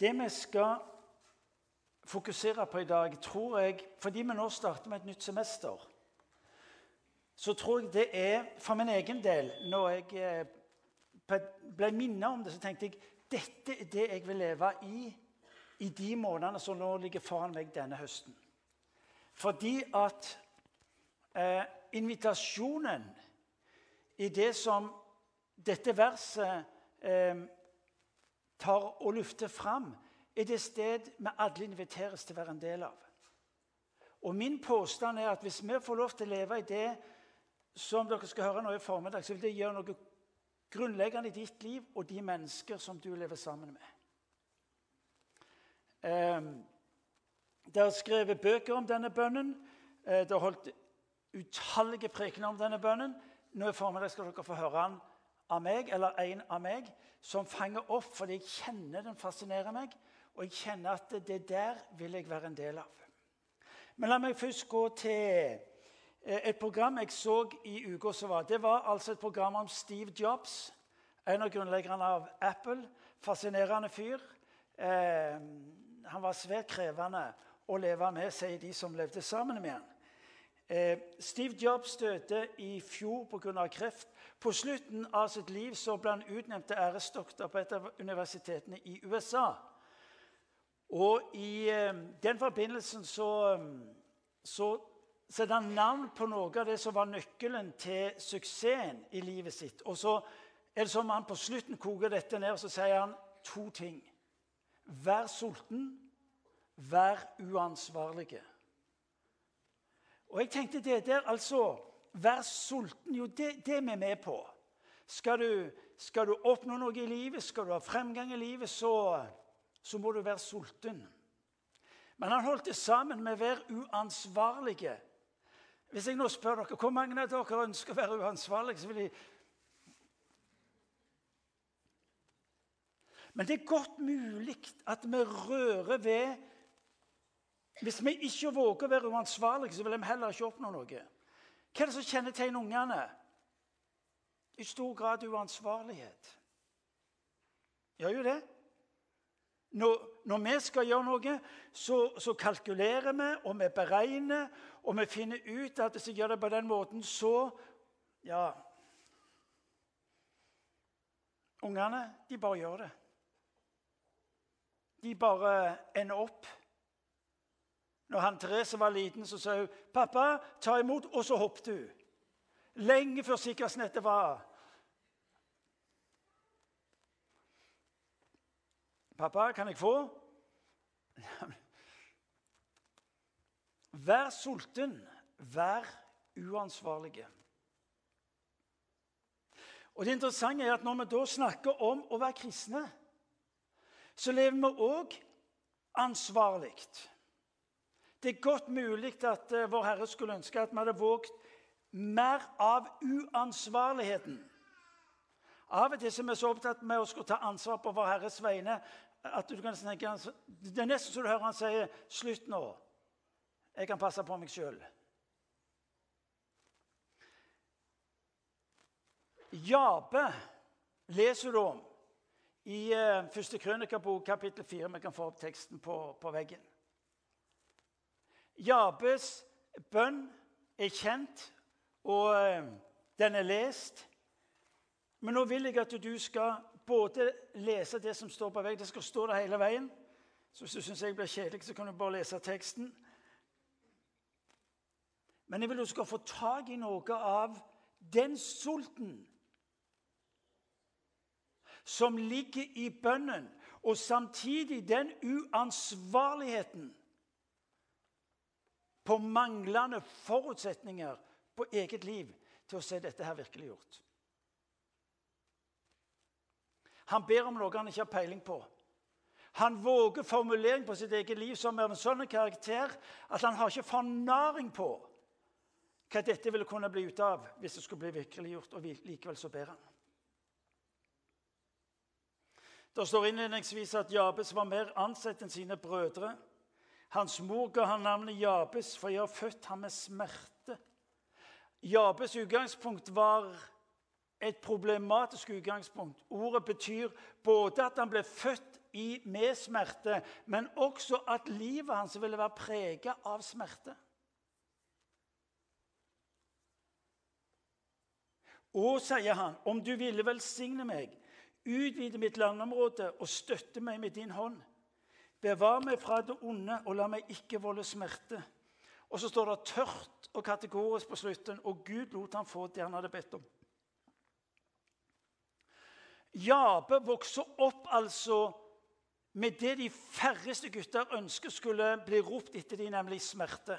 Det vi skal fokusere på i dag, tror jeg Fordi vi nå starter med et nytt semester, så tror jeg det er for min egen del Når jeg eh, ble minnet om det, så tenkte jeg dette er det jeg vil leve i i de månedene som nå ligger foran meg denne høsten. Fordi at eh, invitasjonen i det som dette verset eh, tar og lufter fram, er det sted vi alle inviteres til å være en del av. Og Min påstand er at hvis vi får lov til å leve i det som dere skal høre nå i formiddag, så vil det gjøre noe grunnleggende i ditt liv og de mennesker som du lever sammen med. Eh, det er skrevet bøker om denne bønnen. Eh, det er holdt utallige prekener om denne bønnen. Nå i formiddag skal dere få høre den av meg, eller en av meg, som fanger opp fordi jeg kjenner den fascinerer meg. Og jeg kjenner at det der vil jeg være en del av. Men la meg først gå til eh, et program jeg så i uka som var. Det var altså et program om Steve Jobs, en av grunnleggerne av Apple. Fascinerende fyr. Eh, han var svært krevende å leve med, sier de som levde sammen med han. Eh, Steve Jobs døde i fjor pga. kreft. På slutten av sitt liv så ble han utnevnt til æresdoktor på et av universitetene i USA. Og i eh, den forbindelsen så, eh, så setter han navn på noe av det som var nøkkelen til suksessen i livet sitt. Og så er det som han på slutten koker dette ned, og så sier han to ting. Vær sulten, vær uansvarlige. Og jeg tenkte det der, altså Vær sulten. Jo, det, det er vi med på. Skal du, skal du, oppnå noe i livet, skal du ha fremgang i livet, så, så må du være sulten. Men han holdt det sammen med å være uansvarlige. Hvis jeg nå spør dere hvor mange av dere ønsker å være uansvarlige, så vil jeg Men det er godt mulig at vi rører ved Hvis vi ikke våger å være uansvarlige, så vil vi heller ikke oppnå noe. Hva er det som kjennetegner ungene? I stor grad uansvarlighet. Gjør jo det. Når, når, vi skal gjøre noe, så, så, kalkulerer vi, og vi beregner, og vi finner ut at hvis jeg gjør det på den måten, så Ja Ungene, de bare gjør det de bare ender opp. Når han Therese var liten, så sa hun 'Pappa, ta imot', og så hoppet hun. Lenge før sikkerhetsnettet var 'Pappa, kan jeg få?' Vær sulten, vær uansvarlige. Og det interessante er at Når vi da snakker om å være kristne, så lever vi òg ansvarlig. Det er godt mulig at uh, Vår Herre skulle ønske at vi hadde våget mer av uansvarligheten. Av og til er vi så opptatt med å skulle ta ansvar på Vår Herres vegne at du kan tenke, Det er nesten så du hører han sier 'Slutt nå. Jeg kan passe på meg sjøl'. Jabe leser du om i uh, første krønikabok, kapittel 4. Vi kan få opp teksten på, på veggen. Jabes bønn er kjent, og uh, den er lest. Men nå vil jeg at du skal både lese det som står på veggen Det skal stå der hele veien. Så hvis du syns jeg blir kjedelig, så kan du bare lese teksten. Men jeg vil du skal få tak i noe av den sulten som ligger i bønnen, og samtidig den uansvarligheten på manglende forutsetninger på eget liv til å se dette her virkelig gjort. Han ber om noe han ikke har peiling på. Han våger formulering på sitt eget liv som er av en sånn karakter at han har ikke fornaring på hva dette ville kunne bli ut av hvis det skulle bli virkeliggjort. Og likevel så ber han. Det står innledningsvis at Jabes var mer ansett enn sine brødre. Hans mor ga han navnet Jabes, for jeg har født ham med smerte. Jabes utgangspunkt var et problematisk utgangspunkt. Ordet betyr både at han ble født i, med smerte, men også at livet hans ville være prega av smerte. Og, sier han, om du ville velsigne meg, utvide mitt landområde og støtte meg med din hånd. Bevar meg fra det onde, og la meg ikke volde smerte. Og så står det tørt og kategorisk på slutten, og Gud lot ham få det han hadde bedt om. Jabe vokser opp altså med det de færreste gutter ønsker skulle bli ropt etter de, nemlig smerte.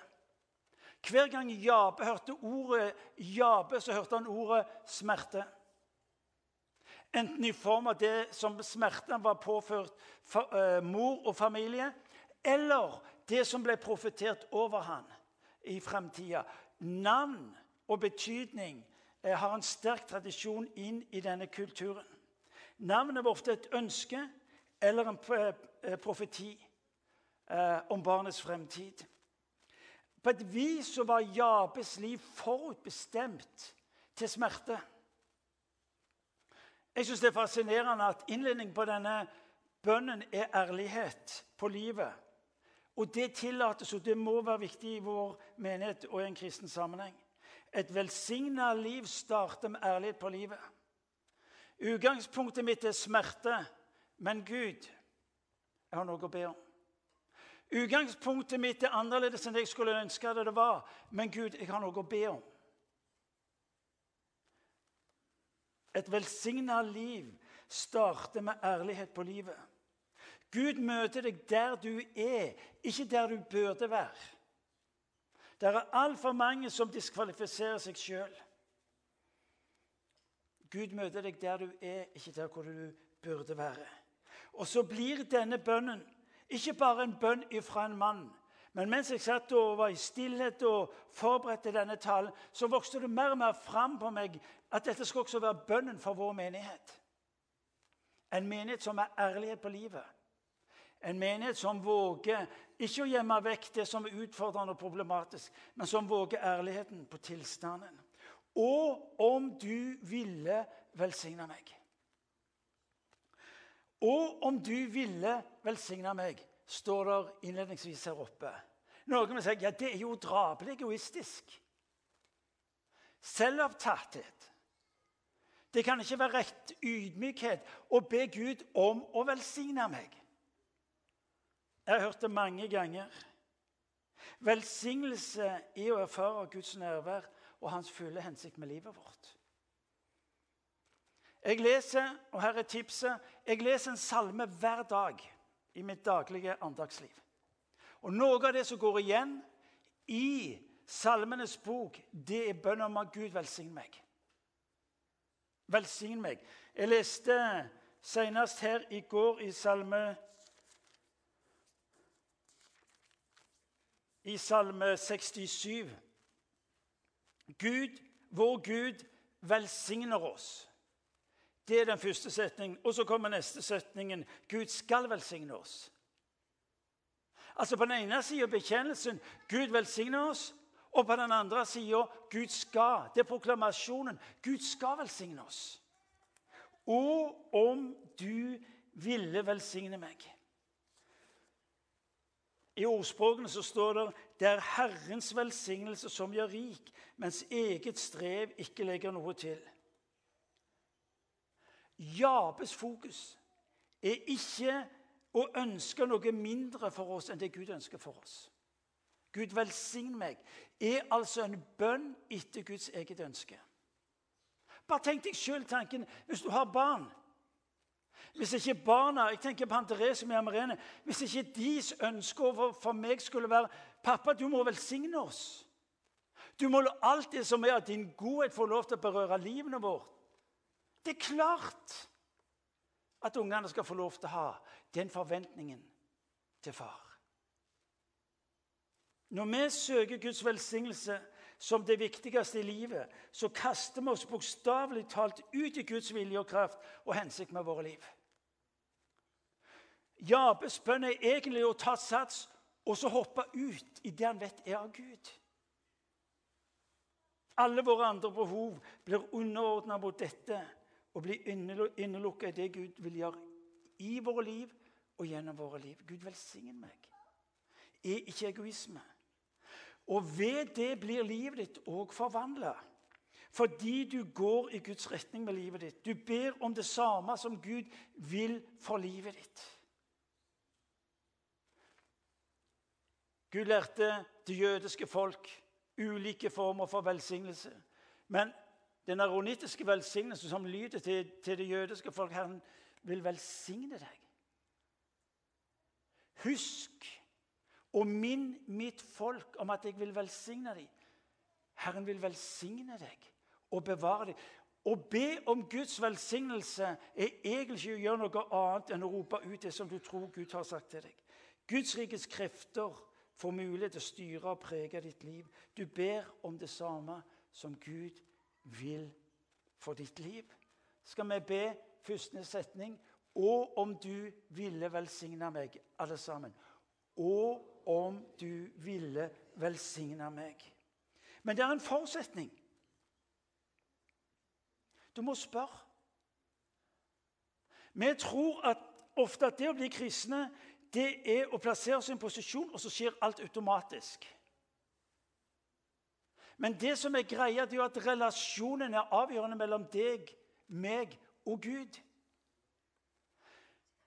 Hver gang Jabe hørte ordet Jabe, så hørte han ordet smerte. Enten i form av det som smerten var påført for, uh, mor og familie, eller det som ble profetert over han i framtida. Navn og betydning uh, har en sterk tradisjon inn i denne kulturen. Navnet var ofte et ønske eller en uh, profeti om barnets fremtid. På et vis var Jabes liv forutbestemt til smerte. Jeg syns det er fascinerende at innledningen på denne bønnen er ærlighet på livet. Og det tillates, og det må være viktig i vår menighet og i en kristen sammenheng. Et velsigna liv starter med ærlighet på livet. Utgangspunktet mitt er smerte, men Gud, jeg har noe å be om. Utgangspunktet mitt er annerledes enn jeg skulle ønske det var, men Gud, jeg har noe å be om. Et velsigna liv starter med ærlighet på livet. Gud møter deg der du er, ikke der du burde være. Det er altfor mange som diskvalifiserer seg sjøl. Gud møter deg der du er, ikke der hvor du burde være. Og så blir denne bønnen ikke bare en bønn ifra en mann. Men mens jeg satt og var i stillhet og forberedte denne talen, så vokste det mer og mer fram på meg at dette skal også være bønnen for vår menighet. En menighet som har ærlighet på livet. En menighet som våger ikke å gjemme vekk det som er utfordrende og problematisk, men som våger ærligheten på tilstanden. Og om du ville velsigne meg. Og om du ville velsigne meg, står der innledningsvis her oppe. Noen vil si ja, det er jo drapelig egoistisk. Selvopptatthet. Det kan ikke være rett ydmykhet å be Gud om å velsigne meg. Jeg har hørt det mange ganger. Velsignelse er å erfare Guds nærvær og hans fulle hensikt med livet vårt. Jeg leser, og her er tipset, jeg leser en salme hver dag i mitt daglige andagsliv. Og Noe av det som går igjen i Salmenes bok, det er bønn om at Gud velsigne meg. Velsign meg. Jeg leste senest her i går i salme I salme 67. Gud, vår Gud, velsigner oss. Det er den første setningen. Og så kommer neste setningen. Gud skal velsigne oss. Altså På den ene sida bekjennelsen Gud velsigner oss. Og på den andre sida Gud skal. Det er proklamasjonen. Gud skal velsigne oss. Og om du ville velsigne meg. I ordspråkene så står det det er Herrens velsignelse som gjør rik, mens eget strev ikke legger noe til. Jabes fokus er ikke å ønske noe mindre for oss enn det Gud ønsker for oss. Gud velsign meg er altså en bønn etter Guds eget ønske. Bare tenk deg sjøl tanken hvis du har barn. Hvis ikke barna jeg tenker på Therese med Amarene, hvis ikke deres ønske for meg skulle være Pappa, du må velsigne oss. Du må la alt det som er av din godhet, få lov til å berøre livene vårt. Det er klart at ungene skal få lov til å ha den forventningen til far. Når vi søker Guds velsignelse som det viktigste i livet, så kaster vi oss bokstavelig talt ut i Guds vilje og kraft og hensikt med våre liv. Jabes bønn er egentlig å ta sats og så hoppe ut i det han vet er av Gud. Alle våre andre behov blir underordna mot dette og bli innelukka i det Gud vil gjøre i våre liv og gjennom våre liv. Gud velsigne meg. Er ikke egoisme. Og ved det blir livet ditt òg forvandla. Fordi du går i Guds retning med livet ditt. Du ber om det samme som Gud vil for livet ditt. Gud lærte det jødiske folk ulike former for velsignelse. Men den aronittiske velsignelse som lyder til, til det jødiske folk Herren vil velsigne deg. Husk og minn mitt folk om at jeg vil velsigne dem. Herren vil velsigne deg og bevare deg. Å be om Guds velsignelse er egentlig ikke å gjøre noe annet enn å rope ut det som du tror Gud har sagt til deg. Guds rikes krefter får mulighet til å styre og prege ditt liv. Du ber om det samme som Gud vil for ditt liv. Skal vi be første setning Og om du ville velsigne meg, alle sammen. Og om du ville velsigne meg. Men det er en forutsetning. Du må spørre. Vi tror at ofte at det å bli kristne det er å plassere oss i en posisjon, og så skjer alt automatisk. Men det som er greia, det er jo at relasjonen er avgjørende mellom deg, meg og Gud.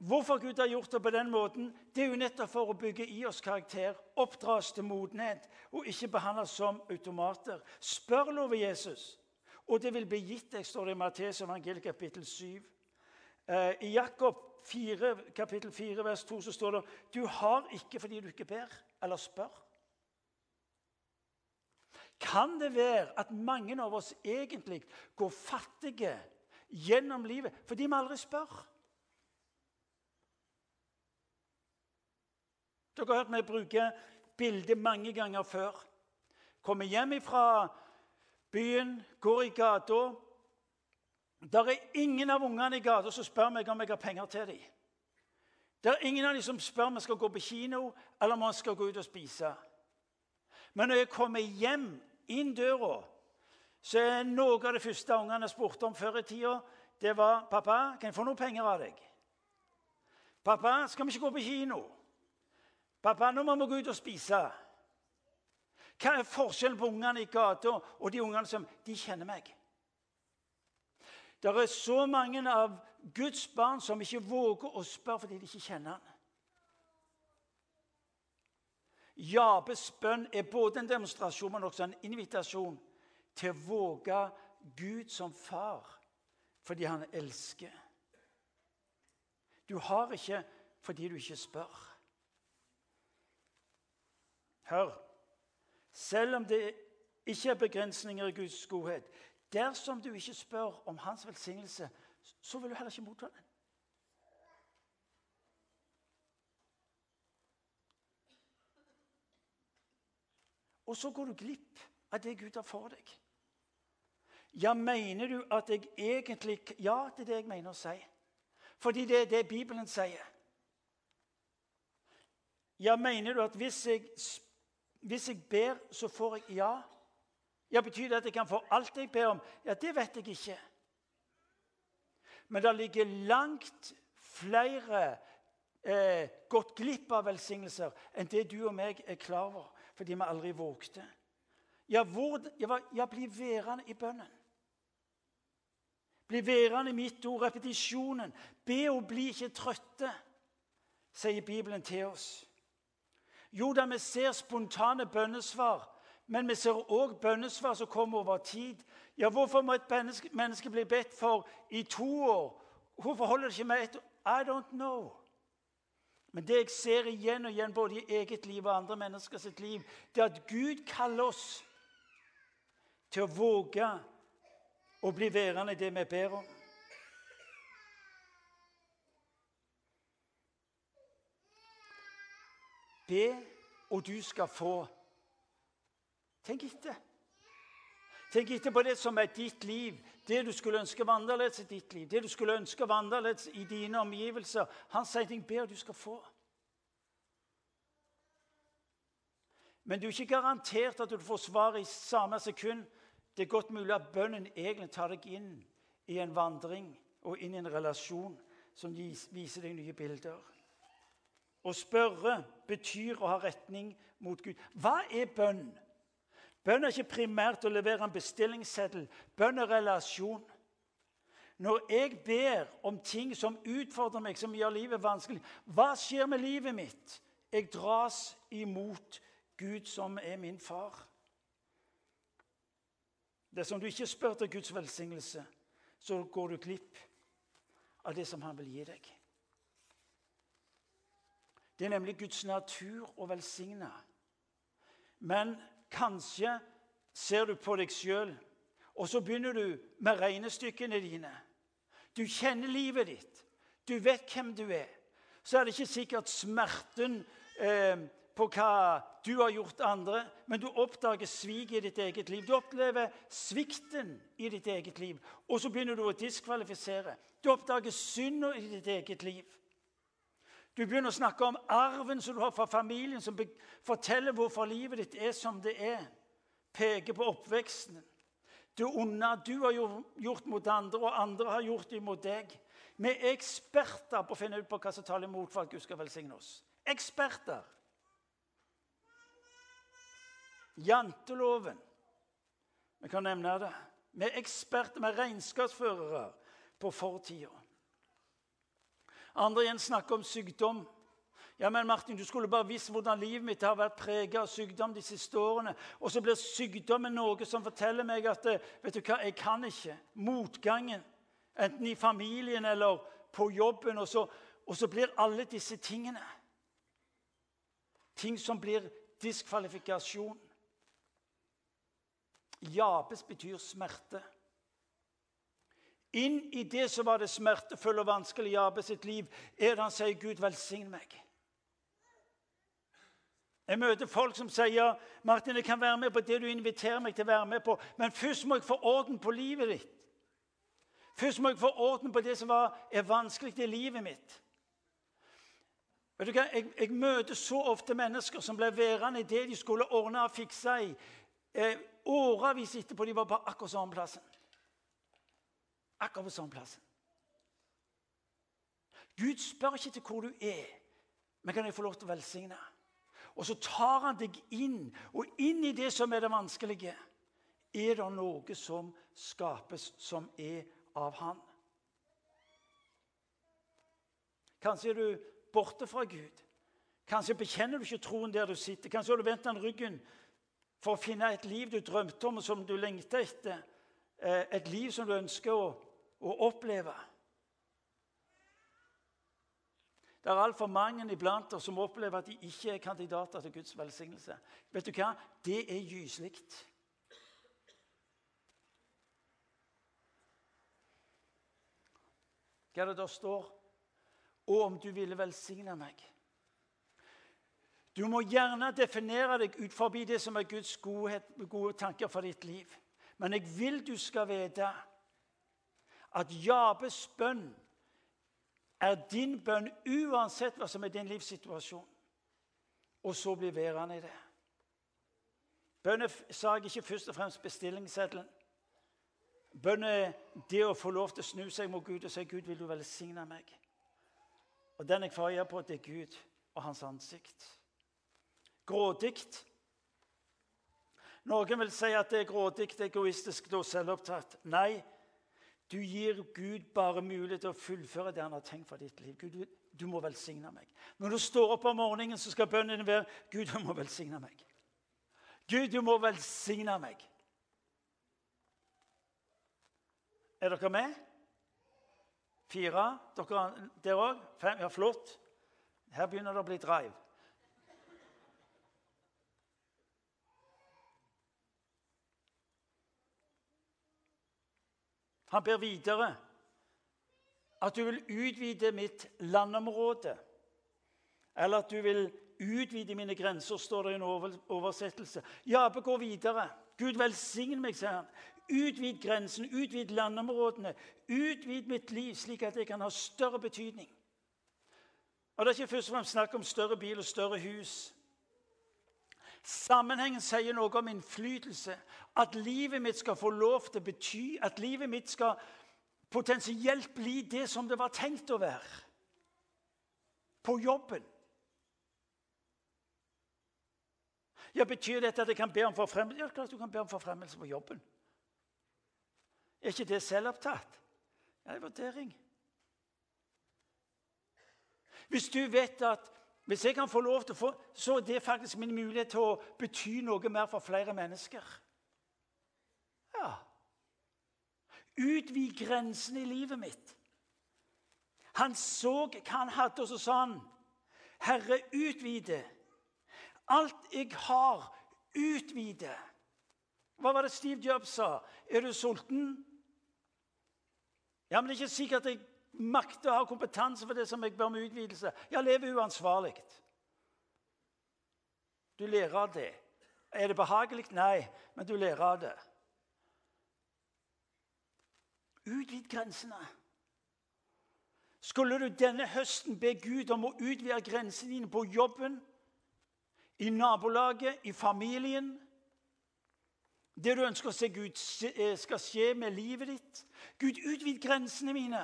Hvorfor Gud har gjort det på den måten, det er jo nettopp for å bygge i oss karakter, oppdra oss til modenhet og ikke behandle oss som automater. Spør, lover Jesus, og det vil bli gitt deg, står det i Matteus evangeliet kapittel 7. Eh, I Jakob 4, kapittel 4, vers 2 så står det du har ikke fordi du ikke ber eller spør. Kan det være at mange av oss egentlig går fattige gjennom livet fordi vi aldri spør? Dere har hørt meg bruke bildet mange ganger før. Kommer hjem fra byen, går i gata. Der er ingen av ungene i gata som spør meg om jeg har penger til dem. Det er ingen av dem som spør om jeg skal gå på kino eller om jeg skal gå ut og spise. Men når jeg kommer hjem inn døra, så er noe av det første ungene spurte om før i tida, det var 'Pappa, kan jeg få noen penger av deg?' 'Pappa, skal vi ikke gå på kino?' 'Pappa, nå må vi gå ut og spise.' Hva er forskjellen på ungene i gata og de ungene som de kjenner meg? Det er så mange av Guds barn som ikke våger å spørre fordi de ikke kjenner han. Jabes bønn er både en demonstrasjon, men også en invitasjon til å våge Gud som far fordi han elsker. Du har ikke fordi du ikke spør. Hør. Selv om det ikke er begrensninger i Guds godhet Dersom du ikke spør om hans velsignelse, så vil du heller ikke motta den. Og så går du glipp av det Gud har for deg. Ja, mener du at jeg egentlig Ja, det er det jeg mener å si. Fordi det er det Bibelen sier. Ja, mener du at hvis jeg, hvis jeg ber, så får jeg ja? Ja, Betyr det at jeg kan få alt jeg ber om? Ja, Det vet jeg ikke. Men det ligger langt flere eh, gått glipp av velsignelser enn det du og meg er klar over fordi vi aldri vågte. Ja, hvor, ja, bli værende i bønnen. Bli værende i mitt ord, repetisjonen. Be og bli ikke trøtte, sier Bibelen til oss. Jo da, vi ser spontane bønnesvar, men vi ser òg bønnesvar som kommer over tid. Ja, Hvorfor må et menneske bli bedt for i to år? Hvorfor holder det ikke med ett år? I don't know. Men det jeg ser igjen og igjen både i eget liv og andre menneskers liv, det er at Gud kaller oss til å våge å bli værende i det vi ber om. Be, og du skal få. Tenk etter. Tenk etter på det som er ditt liv, det du skulle ønske var annerledes i ditt liv, det du skulle ønske var annerledes i dine omgivelser. Han sier ting ber du skal få. Men du er ikke garantert at du får svar i samme sekund. Det er godt mulig at bønnen egentlig tar deg inn i en vandring og inn i en relasjon som viser deg nye bilder. Å spørre betyr å ha retning mot Gud. Hva er bønn? Bønn er ikke primært å levere en bestillingsseddel. Bønn er relasjon. Når jeg ber om ting som utfordrer meg, som gjør livet vanskelig, hva skjer med livet mitt? Jeg dras imot Gud, som er min far. Dersom du ikke spør til Guds velsignelse, så går du glipp av det som han vil gi deg. Det er nemlig Guds natur å velsigne. Men kanskje ser du på deg sjøl, og så begynner du med regnestykkene dine. Du kjenner livet ditt. Du vet hvem du er. Så er det ikke sikkert smerten eh, på hva du har gjort andre, men du oppdager svik i ditt eget liv. Du opplever svikten i ditt eget liv, og så begynner du å diskvalifisere. Du oppdager synda i ditt eget liv. Du begynner å snakke om arven som du har fra familien, som forteller hvorfor livet ditt er som det er. Peker på oppveksten. Det onde du har gjort mot andre, og andre har gjort det mot deg. Vi er eksperter på å finne ut på hva som taler imot for at Gud skal velsigne oss. Eksperter. Janteloven. Vi kan nevne det. Vi er eksperter, vi er regnskapsførere på fortida. Andre igjen snakker om sykdom. Ja, men Martin, Du skulle bare visst hvordan livet mitt har vært preget av sykdom de siste årene. Og så blir sykdommen noe som forteller meg at vet du hva, jeg kan ikke. Motgangen, enten i familien eller på jobben. Og så, og så blir alle disse tingene ting som blir diskvalifikasjon. Jabes betyr smerte. Inn i det som var det smertefulle og vanskelige Jabes sitt liv, er det han sier, 'Gud, velsign meg'. Jeg møter folk som sier Martin, jeg kan være med på det du inviterer meg til å være med på, men først må jeg få orden på livet ditt. Først må jeg få orden på det som var, er vanskelig i livet mitt. Vet du hva? Jeg, jeg, møter så ofte mennesker som ble værende i det de skulle ordne og fikse i. Eh, årevis etterpå. De var på akkurat samme plassen. Akkurat på samme plass. Gud spør ikke til hvor du er, men kan jeg få lov til å velsigne? Og så tar han deg inn, og inn i det som er det vanskelige, er det noe som skapes, som er av Han. Kanskje er du borte fra Gud. Kanskje bekjenner du ikke troen der du sitter. Kanskje har du vendt den ryggen for å finne et liv du drømte om, og som du lengter etter. Eh, et liv som du ønsker å, å oppleve. Det er altfor mange iblant oss som opplever at de ikke er kandidater til Guds velsignelse. Vet du hva? Det er gyselig. Hva er det der står? Og om du ville velsigne meg. Du må gjerne definere deg ut forbi det som er Guds godhet, gode tanker for ditt liv. Men jeg vil du skal vite at Jabes bønn er din bønn uansett hva som er din livssituasjon. Og så blir værende i det. Bønnesak er ikke først og fremst bestillingsseddelen. Bønn er det å få lov til å snu seg mot Gud og si 'Gud, vil du velsigne meg?' Og den jeg får øye på, det er Gud og hans ansikt grådig. Noen vil si at det er grådig, egoistisk og selvopptatt. Nei, du gir Gud bare mulighet til å fullføre det han har tenkt for ditt liv. Gud, du må velsigne meg. Når du står opp om morgenen, så skal bønnen være Gud, du må velsigne meg. Gud, du må velsigne meg. Er dere med? Fire? Dere, der òg? Fem? Ja, flott. Her begynner det å bli drive. Han ber videre at du vil utvide mitt landområde. Eller at du vil utvide mine grenser, står det i en oversettelse. Jabe går videre. Gud velsign meg, sier han. Utvid grensen, utvid landområdene. Utvid mitt liv, slik at jeg kan ha større betydning. Og Det er ikke først og fremst snakk om større bil og større hus. Sammenhengen sier noe om innflytelse. At livet mitt skal få lov til å bety At livet mitt skal potensielt bli det som det var tenkt å være. På jobben. Ja, Betyr dette at jeg kan be om forfremmelse? Ja, klart du kan be om forfremmelse på jobben. Er ikke det selvopptatt? Ja, det er en vurdering. Hvis du vet at hvis jeg kan få lov til å få, så er det faktisk min mulighet til å bety noe mer for flere mennesker. Ja. Utvid grensene i livet mitt. Han så hva han hadde, og så sa han, 'Herre, utvide. Alt jeg har, utvide.' Hva var det Steve Jobs sa? Er du sulten? Ja, men det er ikke sikkert jeg makter og har kompetanse for det som jeg bør om utvidelse. Jeg lever uansvarlig. Du lærer av det. Er det behagelig? Nei, men du lærer av det. Utvid grensene. Skulle du denne høsten be Gud om å utvide grensene dine på jobben, i nabolaget, i familien Det du ønsker å se Gud eh, skal skje med livet ditt Gud, utvid grensene mine.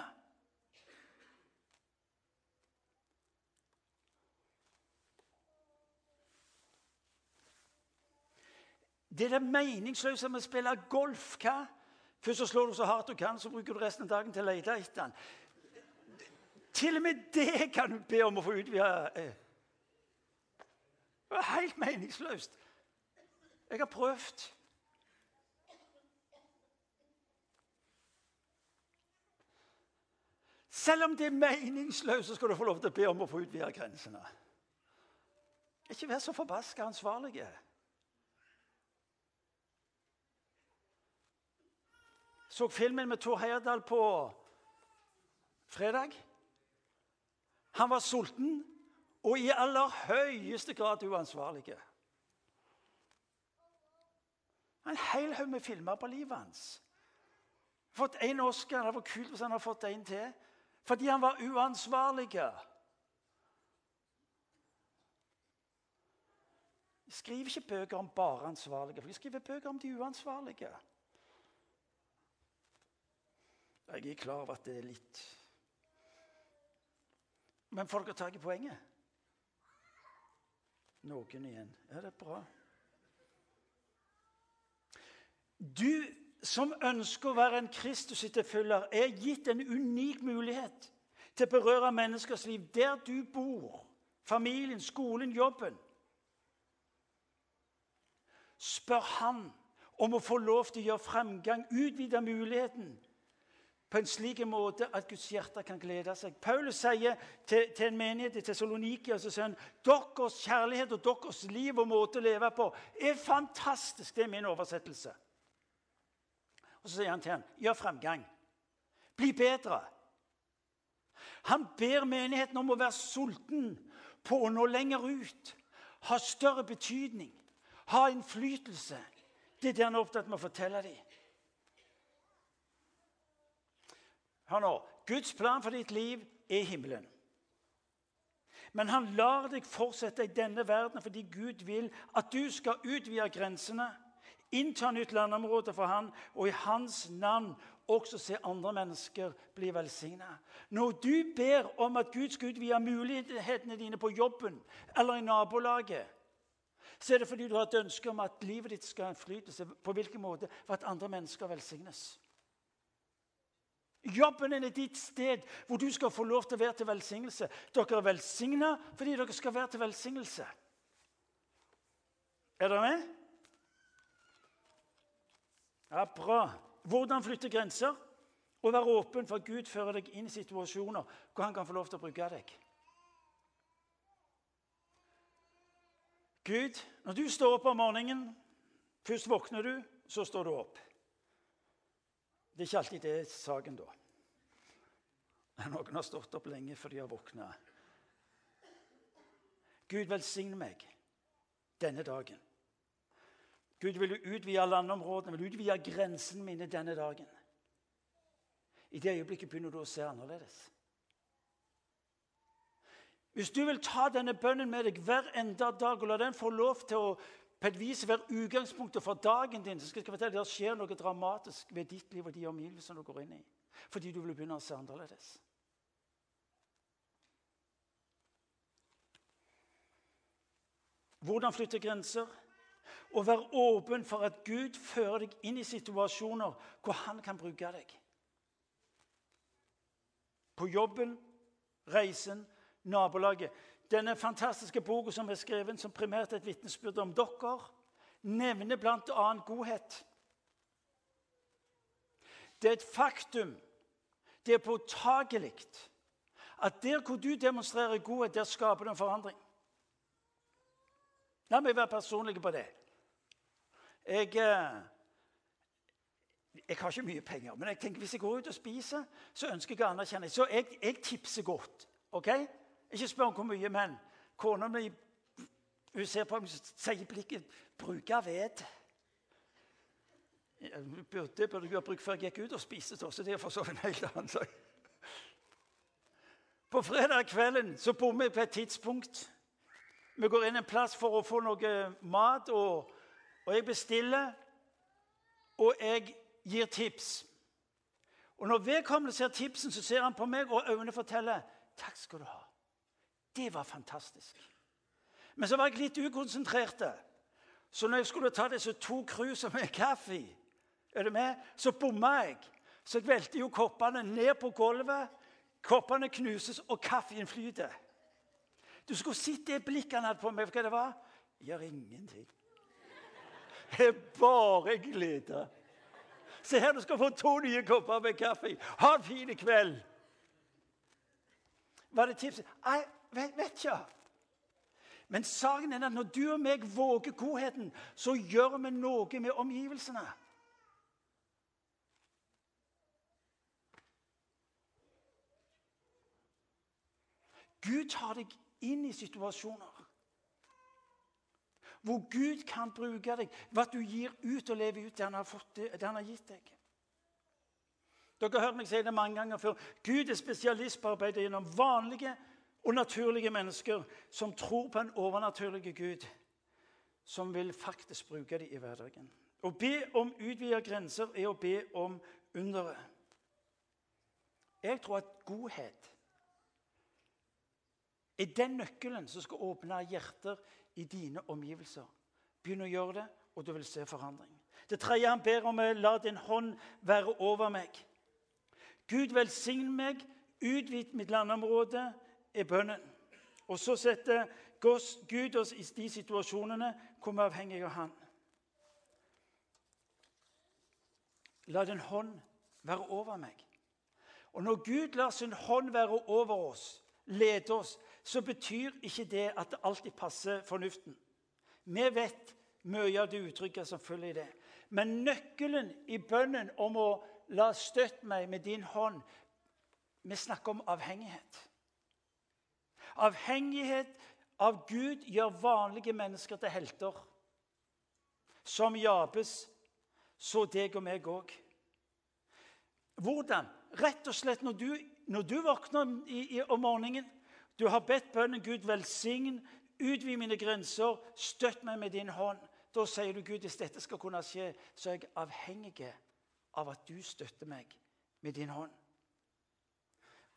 Det er det meningsløse med å spille golf. Hva? Først så slår du så hardt du kan, så bruker du resten av dagen til å lete etter den. Til og med det kan du be om å få utvida. Eh. Det er helt meningsløst. Jeg har prøvd. Selv om det er meningsløst, så skal du få lov til å be om å få utvida grensene. Ikke vær så forbaska ansvarlige. Så filmen med Tor Heyerdahl på fredag. Han var sulten og i aller høyeste grad uansvarlig. En hel haug med filmer på livet hans. Fått én Oscar. Det var kult hvis han hadde fått en til. Fordi han var uansvarlig. De skriver ikke bøker om bare ansvarlige, for de skriver bøker om de uansvarlige. Jeg er klar over at det er litt Men får dere tak i poenget? Noen igjen. Ja, det er bra. Du som ønsker å være en Kristus-etterfølger, er gitt en unik mulighet til å berøre menneskers liv der du bor. Familien, skolen, jobben. Spør han om å få lov til å gjøre fremgang, utvide muligheten på en slik måte at Guds hjerte kan glede seg. Paulus sier til, til en menighet i Tessaloniki og sier han, deres kjærlighet og deres liv og måte å leve på er fantastisk. Det er min oversettelse. Og Så sier han til ham, gjør fremgang. Bli bedre. Han ber menigheten om å være sulten på å nå lenger ut. Ha større betydning. Ha innflytelse. Det er det han er opptatt med å fortelle dem. Hør nå. Guds plan for ditt liv er himmelen. Men han lar deg fortsette i denne verden fordi Gud vil at du skal utvide grensene innta nytt landområde for han, og i hans navn også se andre mennesker bli velsigna. Når du ber om at Gud skal utvide mulighetene dine på jobben eller i nabolaget, så er det fordi du har et ønske om at livet ditt skal ha innflytelse. På hvilken måte? For at andre mennesker velsignes. Jobben er ditt sted hvor du skal få lov til å være til velsignelse. Dere er velsigna fordi dere skal være til velsignelse. Er dere med? Ja, Bra. Hvordan flytte grenser? Og være åpen for at Gud fører deg inn i situasjoner hvor han kan få lov til å bruke deg. Gud, når du står opp om morgenen Først våkner du, så står du opp. Det er ikke alltid det er saken da. Noen har stått opp lenge før de har våkna. Gud velsigne meg denne dagen. Gud, vil du utvide landområdene, vil du utvide grensene mine denne dagen? I det øyeblikket begynner du å se annerledes. Hvis du vil ta denne bønnen med deg hver enda dag og la den få lov til å på et vis være utgangspunktet for dagen din, så skal jeg fortelle det skjer noe dramatisk ved ditt liv og de omgivelsene du går inn i. Fordi du vil begynne å se annerledes. Hvordan flytte grenser? Og vær åpen for at Gud fører deg inn i situasjoner hvor han kan bruke deg. På jobben, reisen, nabolaget. Denne fantastiske boka som er skrevet, som primært et vitnesbyrd om dere, nevner bl.a. godhet. Det er et faktum, det er påtagelig, at der hvor du demonstrerer godhet, der skaper du en forandring. La meg være personlig på det. Jeg, eh, jeg har ikke mye penger, men jeg tenker hvis jeg går ut og spiser, så ønsker jeg å anerkjenne. Så jeg, jeg tipser godt. ok? Ikke spør om hvor mye, men kona mi hun ser på meg og sier blikket 'bruke ved'. Det burde jeg ha brukt før jeg gikk ut og spiste, Også. det er for så vidt en helt annen sak. På fredag kvelden så bor vi på et tidspunkt. Vi går inn en plass for å få noe mat, og, og jeg bestiller. Og jeg gir tips. Og Når vedkommende ser tipsen, så ser han på meg, og øynene forteller 'Takk skal du ha'. Det var fantastisk. Men så var jeg litt ukonsentrert. Så når jeg skulle ta disse to krusene med kaffe, er du med? så bomma jeg. Så jeg velter jo koppene ned på gulvet. Koppene knuses, og kaffen flyter. Du skulle sett det blikket han hadde på meg. Hva det var? Gjør ingenting. Er bare glede. Se her, du skal få to nye kopper med kaffe. Ha en fin kveld. Var det tipset? Vet, vet ikke. Men saken er at når du og meg våger godheten, så gjør vi noe med omgivelsene. Gud tar deg inn i situasjoner hvor Gud kan bruke deg, hva du gir ut og lever ut det han har, fått, det han har gitt deg. Dere har hørt meg si det mange ganger før. Gud er spesialist på å arbeide gjennom vanlige og naturlige mennesker som tror på en overnaturlig Gud, som vil faktisk bruke dem i hverdagen. Å be om utvidede grenser er å be om underet. Jeg tror at godhet er den nøkkelen som skal åpne hjerter i dine omgivelser. Begynn å gjøre det, og du vil se forandring. Det tredje han ber om, er la din hånd være over meg. Gud velsign meg, utvid mitt landområde, er bønnen. Og så setter Gud oss i de situasjonene hvor vi er avhengige av Han. La din hånd være over meg. Og når Gud lar sin hånd være over oss, lede oss, så betyr ikke det at det alltid passer fornuften. Vi vet mye av det uttrykket som følger i det. Men nøkkelen i bønnen om å la støtte meg med din hånd Vi snakker om avhengighet. Avhengighet av Gud gjør vanlige mennesker til helter. Som Jabes, så deg og meg òg. Hvordan? Rett og slett når du, når du våkner i, i, om morgenen Du har bedt bønnen Gud velsign, utvid mine grenser, støtt meg med din hånd. Da sier du, Gud, hvis dette skal kunne skje, så er jeg avhengig av at du støtter meg med din hånd.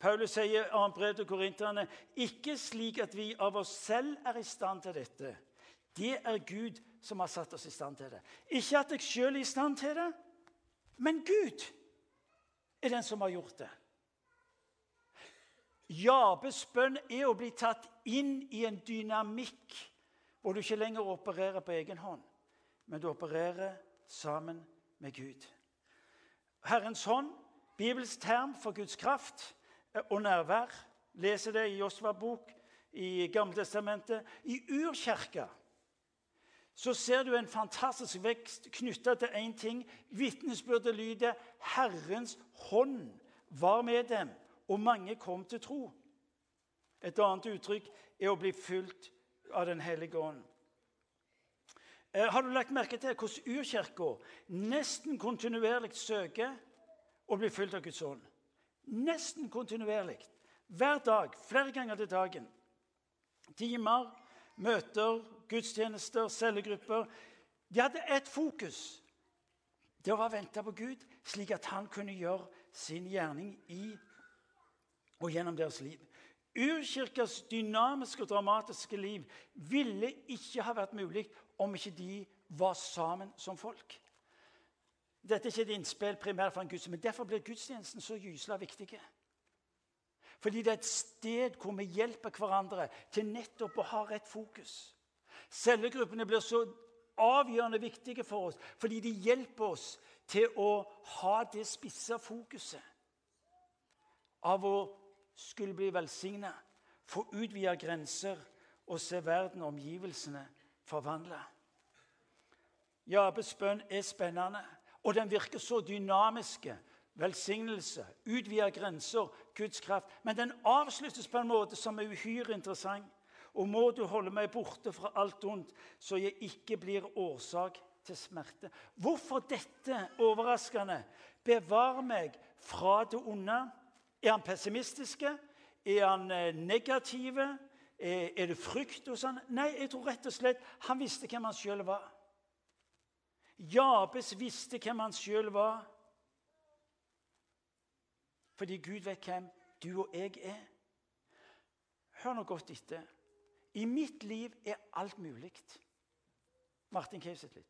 Paulus sier i 2. brev til korinterne ikke slik at vi av oss selv er i stand til dette. Det er Gud som har satt oss i stand til det. Ikke at jeg sjøl er i stand til det, men Gud er den som har gjort det. Jabes bønn er å bli tatt inn i en dynamikk hvor du ikke lenger opererer på egen hånd, men du opererer sammen med Gud. Herrens hånd, Bibels term for Guds kraft, og nærvær. Leser det i Josva bok i Gamletestamentet. I urkirka så ser du en fantastisk vekst knytta til én ting. Vitnesbyrdet lyder 'Herrens hånd var med dem', og mange kom til tro. Et annet uttrykk er å bli fulgt av Den hellige ånd. Eh, har du lagt merke til hvordan urkirka nesten kontinuerlig søker å bli fulgt av Guds ånd? Nesten kontinuerlig. Hver dag, flere ganger til dagen. Timer, møter, gudstjenester, cellegrupper. De hadde ett fokus. Det var å vente på Gud, slik at han kunne gjøre sin gjerning i og gjennom deres liv. Urkirkas dynamiske og dramatiske liv ville ikke ha vært mulig om ikke de var sammen som folk. Dette er ikke et innspill primært fra en gudstjeneste, men derfor blir gudstjenesten så gysla viktig. Fordi det er et sted hvor vi hjelper hverandre til nettopp å ha rett fokus. Cellegruppene blir så avgjørende viktige for oss fordi de hjelper oss til å ha det spissa fokuset av å skulle bli velsigna, få utvida grenser og se verden og omgivelsene forvandle. Jabes bønn er spennende, og den virker så dynamiske. Velsignelse, utvida grenser, Guds kraft. Men den avsluttes på en måte som er uhyre interessant. Og må du holde meg borte fra alt ondt, så jeg ikke blir årsak til smerte. Hvorfor dette overraskende? Bevar meg fra det onde. Er han pessimistiske? Er han eh, negative? Er det frykt hos han? Nei, jeg tror rett og slett han visste hvem han sjøl var. Jabes visste hvem han sjøl var. Fordi Gud vet hvem du og jeg er. Hør nå godt etter. I mitt liv er alt mulig. Martin Cave litt.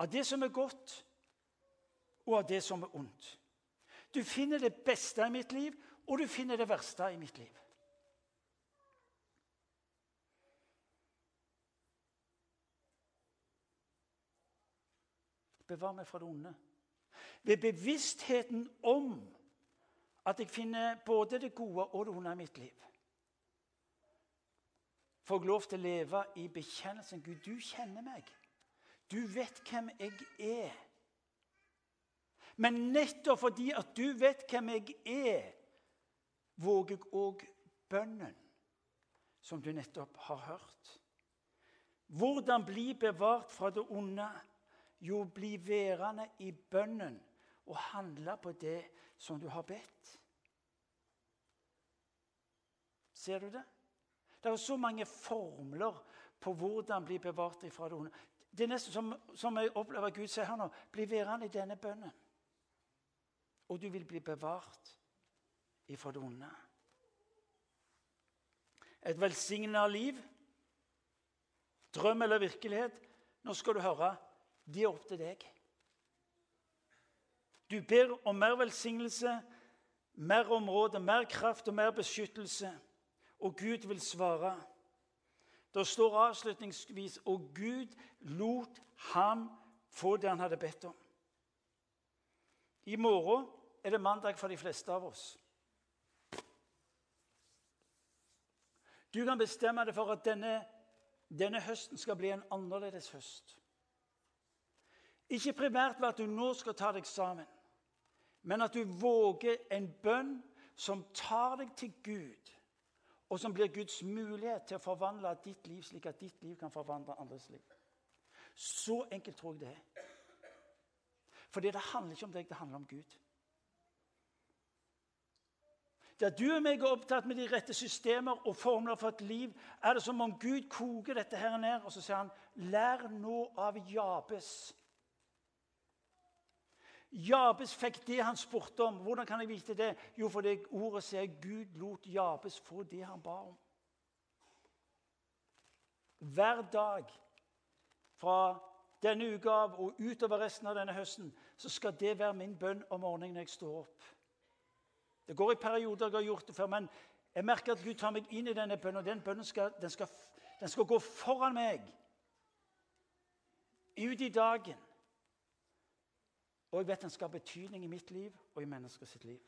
Av det som er godt, og av det som er ondt. Du finner det beste i mitt liv, og du finner det verste i mitt liv. Bevar meg fra det onde. Ved bevisstheten om at jeg finner både det gode og det onde i mitt liv. Får jeg lov til å leve i bekjennelsen Gud, du kjenner meg. Du vet hvem jeg er. Men nettopp fordi at du vet hvem jeg er, våger jeg òg bønnen som du nettopp har hørt. Hvordan bli bevart fra det onde? Jo, bli værende i bønnen og handle på det som du har bedt. Ser du det? Det er så mange formler på hvordan bli bevart ifra det onde. Det er nesten som, som jeg opplever Gud sier her nå. Bli værende i denne bønnen og du vil bli bevart ifra det onde. Et velsigna liv, drøm eller virkelighet Nå skal du høre det er opp til deg. Du ber om mer velsignelse, mer område, mer kraft og mer beskyttelse. Og Gud vil svare. Det står avslutningsvis og Gud lot ham få det han hadde bedt om. I morgen er det mandag for de fleste av oss. Du kan bestemme deg for at denne, denne høsten skal bli en annerledes høst. Ikke primært ved at du nå skal ta deg sammen, men at du våger en bønn som tar deg til Gud, og som blir Guds mulighet til å forvandle ditt liv slik at ditt liv kan forvandle andres liv. Så enkelt tror jeg det er. Fordi det handler ikke om deg, det handler om Gud. Der du og meg er opptatt med de rette systemer og formler for et liv, er det som om Gud koker dette her ned, og så sier han, 'Lær nå av Jabes'. Jabes fikk det han spurte om. Hvordan kan jeg vite det? Jo, fordi ordet sier Gud lot Jabes få det han ba om. Hver dag fra denne uka av og utover resten av denne høsten så skal det være min bønn om morgenen når jeg står opp. Det går i perioder jeg har gjort det før, men jeg merker at Gud tar meg inn i denne bønnen. Og den bønnen skal, den skal, den skal gå foran meg ut i dagen. Og jeg vet den skal ha betydning i mitt liv og i menneskers liv.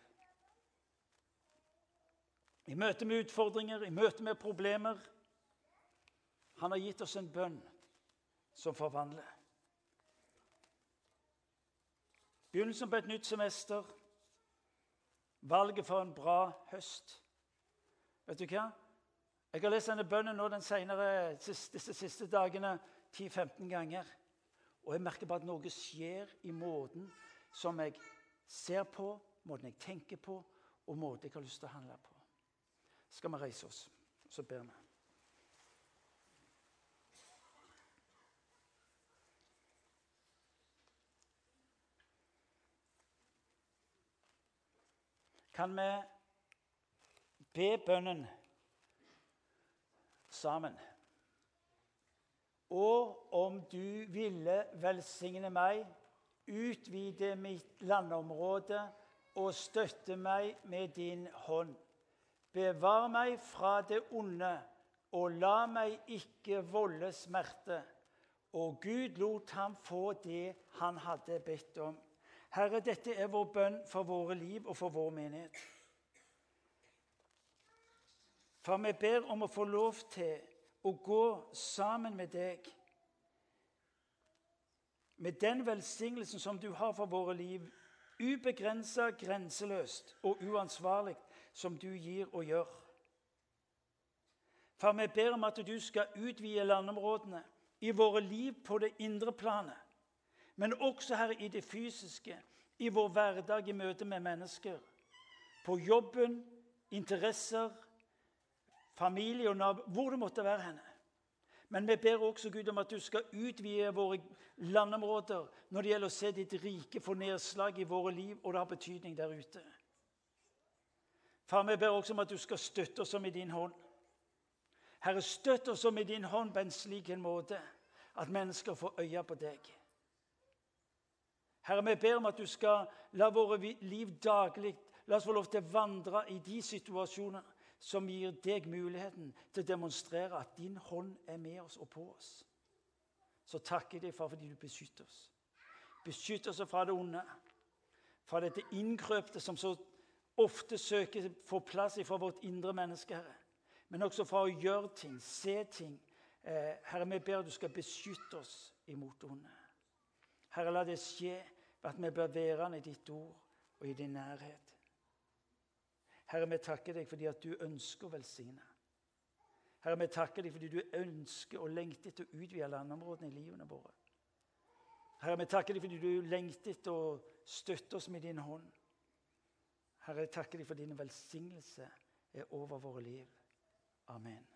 I møte med utfordringer, i møte med problemer. Han har gitt oss en bønn som forvandler. Begynnelsen på et nytt semester. Valget for en bra høst. Vet du hva? Jeg har lest denne bønnen nå den senere, disse siste dagene 10-15 ganger. Og jeg merker bare at noe skjer i måten som jeg ser på, måten jeg tenker på, og måten jeg har lyst til å handle på. Skal vi reise oss, så ber vi. Kan vi be bønnen sammen. Og om du ville velsigne meg, utvide mitt landområde og støtte meg med din hånd. Bevar meg fra det onde, og la meg ikke volde smerte. Og Gud lot ham få det han hadde bedt om. Herre, dette er vår bønn for våre liv og for vår menighet. For vi ber om å få lov til å gå sammen med deg. Med den velsignelsen som du har for våre liv, ubegrensa, grenseløst og uansvarlig, som du gir og gjør. For vi ber om at du skal utvide landområdene i våre liv på det indre planet, men også her i det fysiske, i vår hverdag i møte med mennesker. På jobben, interesser, familie og nabo, hvor det måtte være henne. Men vi ber også Gud om at du skal utvide våre landområder når det gjelder å se ditt rike få nedslag i våre liv, og det har betydning der ute. Far, vi ber også om at du skal støtte oss som i din hånd. Herre, støtt oss som i din hånd på en slik en måte at mennesker får øye på deg. Herre, vi ber om at du skal la våre liv daglig La oss få lov til å vandre i de situasjoner som gir deg muligheten til å demonstrere at din hånd er med oss og på oss. Så takker jeg deg, far, fordi du beskytter oss. Beskytter oss fra det onde, fra dette innkrøpte som så ofte søker få plass fra vårt indre menneske, Herre. Men også fra å gjøre ting, se ting. Eh, herre, vi ber at du skal beskytte oss imot det onde. Herre, la det skje ved at vi blir værende i ditt ord og i din nærhet. Herre, vi takker deg fordi at du ønsker å velsigne. Herre, vi takker deg fordi du ønsker og lengter etter å utvide landområdene i livene våre. Herre, vi takker deg fordi du lengter etter å støtte oss med din hånd. Herre, jeg takker deg for din velsignelse er over våre liv. Amen.